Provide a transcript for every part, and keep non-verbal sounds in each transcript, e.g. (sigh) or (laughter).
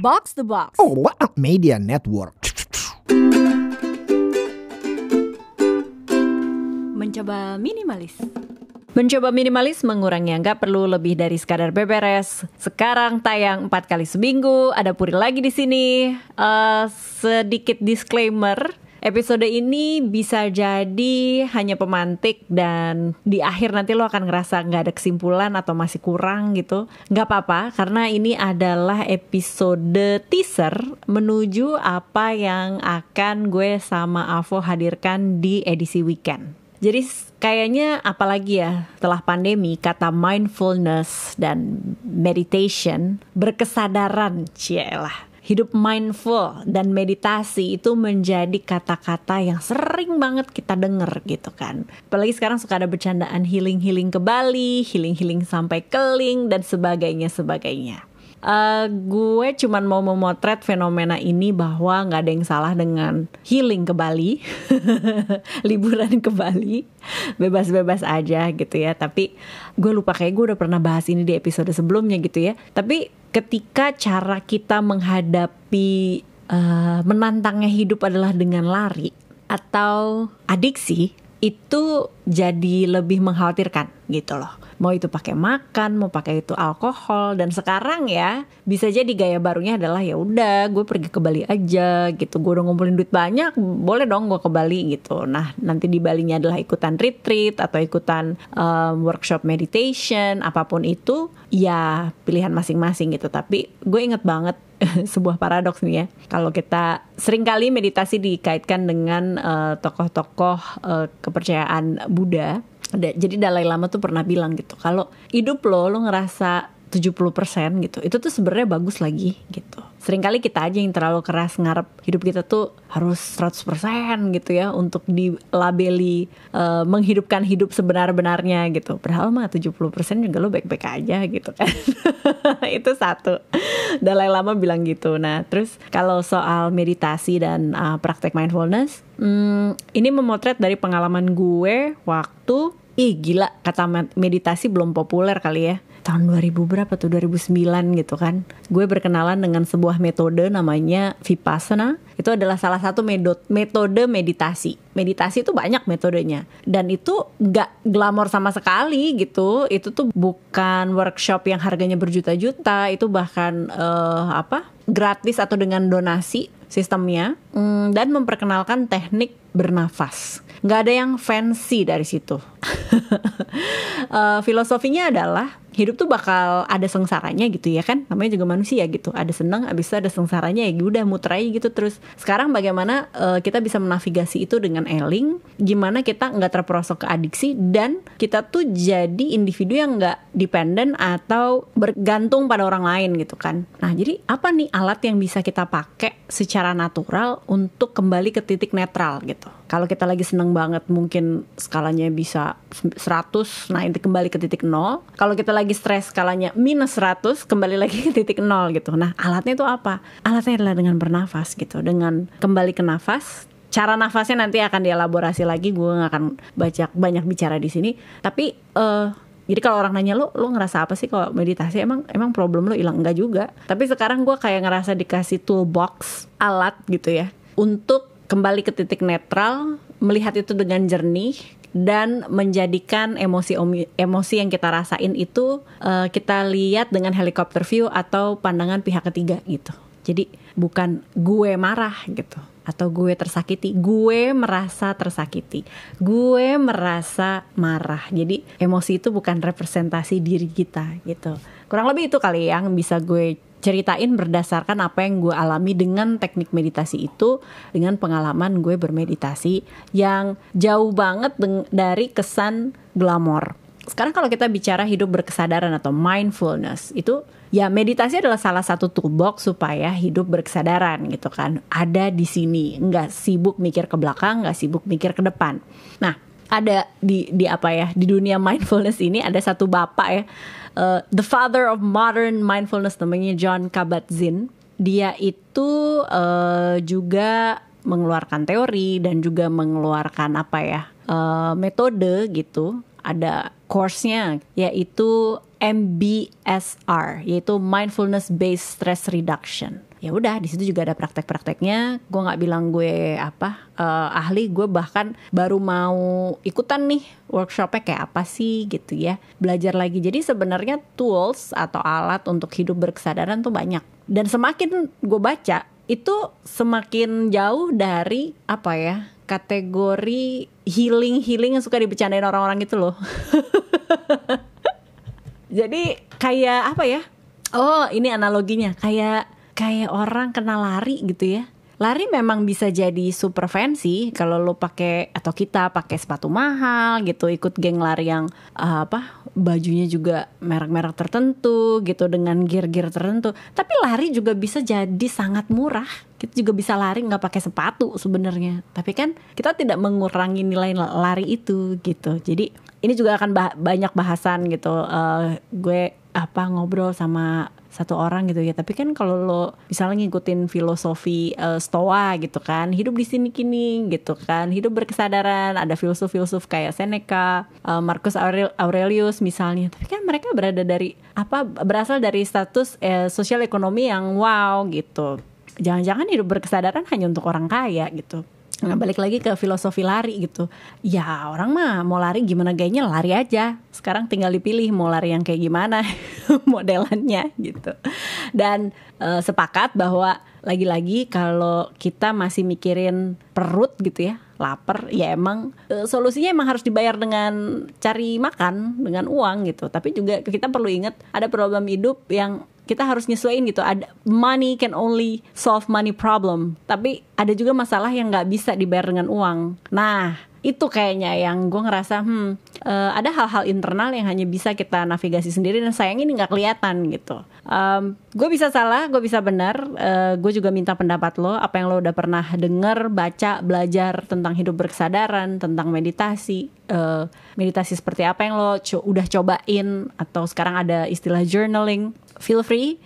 Box the Box. Oh, what a media network. Mencoba minimalis. Mencoba minimalis mengurangi yang nggak perlu lebih dari sekadar beberes. Sekarang tayang empat kali seminggu. Ada Puri lagi di sini. Eh, sedikit disclaimer. Episode ini bisa jadi hanya pemantik dan di akhir nanti lo akan ngerasa nggak ada kesimpulan atau masih kurang gitu. Nggak apa-apa karena ini adalah episode teaser menuju apa yang akan gue sama Avo hadirkan di edisi weekend. Jadi kayaknya apalagi ya setelah pandemi kata mindfulness dan meditation berkesadaran cielah. Hidup mindful dan meditasi itu menjadi kata-kata yang sering banget kita denger gitu kan. Apalagi sekarang suka ada bercandaan healing-healing ke Bali, healing-healing sampai keling dan sebagainya sebagainya. Eh, gue cuman mau memotret fenomena ini bahwa nggak ada yang salah dengan healing ke Bali, (laughs) liburan ke Bali, bebas-bebas aja gitu ya. Tapi gue lupa kayak gue udah pernah bahas ini di episode sebelumnya gitu ya. Tapi ketika cara kita menghadapi eh, menantangnya hidup adalah dengan lari atau adiksi, itu jadi lebih mengkhawatirkan gitu loh. Mau itu pakai makan, mau pakai itu alkohol dan sekarang ya bisa jadi gaya barunya adalah ya udah gue pergi ke Bali aja gitu. Gue udah ngumpulin duit banyak, boleh dong gue ke Bali gitu. Nah, nanti di Balinya adalah ikutan retreat atau ikutan um, workshop meditation, apa pun itu ya pilihan masing-masing gitu. Tapi gue inget banget (laughs) sebuah paradoks nih ya. Kalau kita sering kali meditasi dikaitkan dengan tokoh-tokoh eh, kepercayaan Buddha. Jadi Dalai Lama tuh pernah bilang gitu, kalau hidup lo lo ngerasa 70% gitu. Itu tuh sebenarnya bagus lagi gitu. Seringkali kita aja yang terlalu keras ngarep hidup kita tuh harus 100% gitu ya untuk dilabeli eh, menghidupkan hidup sebenar-benarnya gitu. Padahal mah 70% juga lo baik-baik aja gitu kan. (laughs) itu satu. Dalai Lama bilang gitu. Nah, terus kalau soal meditasi dan uh, praktek mindfulness, hmm, ini memotret dari pengalaman gue waktu ih gila kata med- meditasi belum populer kali ya tahun 2000 berapa tuh? 2009 gitu kan. Gue berkenalan dengan sebuah metode namanya vipassana. Itu adalah salah satu metode meditasi. Meditasi itu banyak metodenya. Dan itu nggak glamor sama sekali gitu. Itu tuh bukan workshop yang harganya berjuta-juta. Itu bahkan eh, apa gratis atau dengan donasi sistemnya. Mm, dan memperkenalkan teknik bernafas. Nggak ada yang fancy dari situ. (laughs) Eh, filosofinya adalah hidup tuh bakal ada sengsaranya gitu ya kan? Namanya juga manusia gitu. Ada senang abis itu ada sengsaranya ya udah muter gitu terus. Sekarang bagaimana eh, kita bisa menavigasi itu dengan eling? Gimana kita nggak terperosok ke adiksi? Dan kita tuh jadi individu yang nggak dependen atau bergantung pada orang lain gitu kan? Nah jadi apa nih alat yang bisa kita pakai secara natural untuk kembali ke titik netral gitu? Kalau kita lagi seneng banget mungkin skalanya bisa 100 nah itu kembali ke titik nol. Kalau kita lagi stres skalanya. Minus 100 kembali lagi ke (laughs) titik nol gitu. Nah alatnya itu apa? Alatnya adalah dengan bernafas gitu. Dengan kembali ke nafas. Cara nafasnya nanti akan dielaborasi lagi. Gue nggak akan baca banyak bicara di sini. Tapi eh jadi kalau orang nanya lo, lo ngerasa apa sih kalau meditasi? Emang emang problem lo hilang? Enggak juga? Tapi sekarang gue kayak ngerasa dikasih toolbox alat gitu ya untuk kembali ke titik netral, melihat itu dengan jernih dan menjadikan emosi emosi yang kita rasain itu eh, kita lihat dengan helikopter view atau pandangan pihak ketiga gitu. Jadi bukan gue marah gitu atau gue tersakiti, gue merasa tersakiti, gue merasa marah. Jadi emosi itu bukan representasi diri kita gitu. Kurang lebih itu kali yang bisa gue ceritain berdasarkan apa yang gue alami dengan teknik meditasi itu dengan pengalaman gue bermeditasi yang jauh banget dari kesan glamor. Sekarang kalau kita bicara hidup berkesadaran atau mindfulness itu ya meditasi adalah salah satu toolbox supaya hidup berkesadaran gitu kan. Ada di sini, nggak sibuk mikir ke belakang, nggak sibuk mikir ke depan. Nah, ada di di apa ya di dunia mindfulness ini ada satu bapak ya uh, the father of modern mindfulness namanya John Kabat-Zinn. Dia itu uh, juga mengeluarkan teori dan juga mengeluarkan apa ya uh, metode gitu. Ada course-nya yaitu MBSR yaitu mindfulness based stress reduction ya udah di situ juga ada praktek-prakteknya. Gue nggak bilang gue apa uh, ahli gue bahkan baru mau ikutan nih workshopnya kayak apa sih gitu ya. Belajar lagi. Jadi sebenarnya tools atau alat untuk hidup berkesadaran tuh banyak. Dan semakin gue baca itu semakin jauh dari apa ya kategori healing healing yang suka dibicarain orang-orang itu loh. (laughs) Jadi kayak apa ya? Oh ini analoginya. Kayak kayak orang kena lari gitu ya. Lari memang bisa jadi supervensi kalau lo pakai atau kita pakai sepatu mahal gitu ikut geng lari yang uh, apa bajunya juga merek-merek tertentu gitu dengan gear-gear tertentu. Tapi lari juga bisa jadi sangat murah. Kita juga bisa lari nggak pakai sepatu sebenarnya. Tapi kan kita tidak mengurangi nilai lari itu gitu. Jadi ini juga akan bah banyak bahasan gitu. Uh, gue apa ngobrol sama satu orang gitu ya. Tapi kan kalau lo misalnya ngikutin filosofi uh, stoa gitu kan hidup di sini kini gitu kan hidup berkesadaran ada filsuf-filsuf kayak Seneca uh, Marcus Aurelius misalnya. Tapi kan mereka berada dari apa berasal dari status uh, sosial ekonomi yang wow gitu. Jangan-jangan hidup berkesadaran hanya untuk orang kaya gitu Nah balik lagi ke filosofi lari gitu. Ya orang mah mau lari gimana gayanya lari aja. Sekarang tinggal dipilih mau lari yang kayak gimana (laughs) modelannya gitu. Dan e, sepakat bahwa lagi-lagi kalau kita masih mikirin perut gitu ya lapar ya emang e, solusinya emang harus dibayar dengan cari makan dengan uang gitu. Tapi juga kita perlu ingat ada problem hidup yang kita harus nyesuaiin gitu. Ada money can only solve money problem. Tapi ada juga masalah yang nggak bisa dibayar dengan uang. Nah itu kayaknya yang gue ngerasa hmm uh, ada hal-hal internal yang hanya bisa kita navigasi sendiri dan sayang ini nggak kelihatan gitu. Um, gue bisa salah gue bisa benar. Uh, gue juga minta pendapat lo apa yang lo udah pernah denger baca belajar tentang hidup berkesadaran tentang meditasi. Uh, meditasi seperti apa yang lo co udah cobain? Atau sekarang ada istilah journaling feel free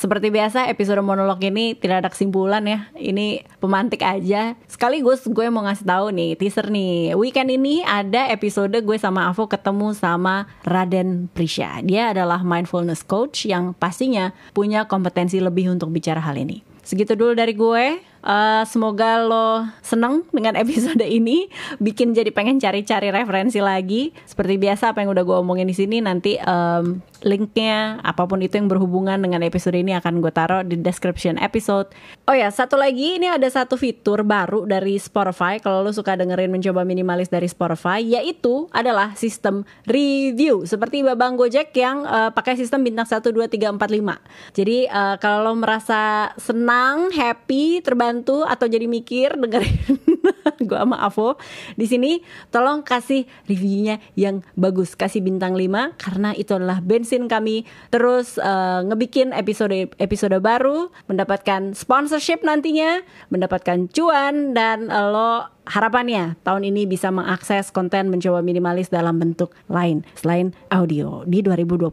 seperti biasa episode monolog ini tidak ada kesimpulan ya. Ini pemantik aja. Sekaligus gue mau ngasih tahu nih teaser nih. Weekend ini ada episode gue sama Avo ketemu sama Raden Prisha. Dia adalah mindfulness coach yang pastinya punya kompetensi lebih untuk bicara hal ini. Segitu dulu dari gue. Uh, semoga lo seneng dengan (laughs) episode ini, bikin jadi pengen cari-cari referensi lagi. Seperti biasa apa yang udah gue omongin di sini nanti um, linknya apa pun itu yang berhubungan dengan episode ini akan gue taruh di description episode. Oh ya satu lagi ini ada satu fitur baru dari Spotify kalau lo suka dengerin mencoba minimalis dari Spotify yaitu adalah sistem review seperti babang Gojek yang uh, pakai sistem bintang 1 2 3 4 5. Jadi uh, kalau lo merasa senang, happy, terbantu bantu atau jadi mikir dengerin (laughs) gue sama Avo di sini tolong kasih reviewnya yang bagus kasih bintang 5 karena itu adalah bensin kami terus uh, ngebikin episode episode baru mendapatkan sponsorship nantinya mendapatkan cuan dan uh, lo harapannya tahun ini bisa mengakses konten mencoba minimalis dalam bentuk lain selain audio di 2022.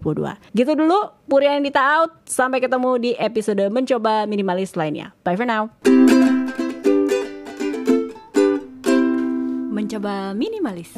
Gitu dulu, Purian Dita out. Sampai ketemu di episode mencoba minimalis lainnya. Bye for now. Mencoba minimalis.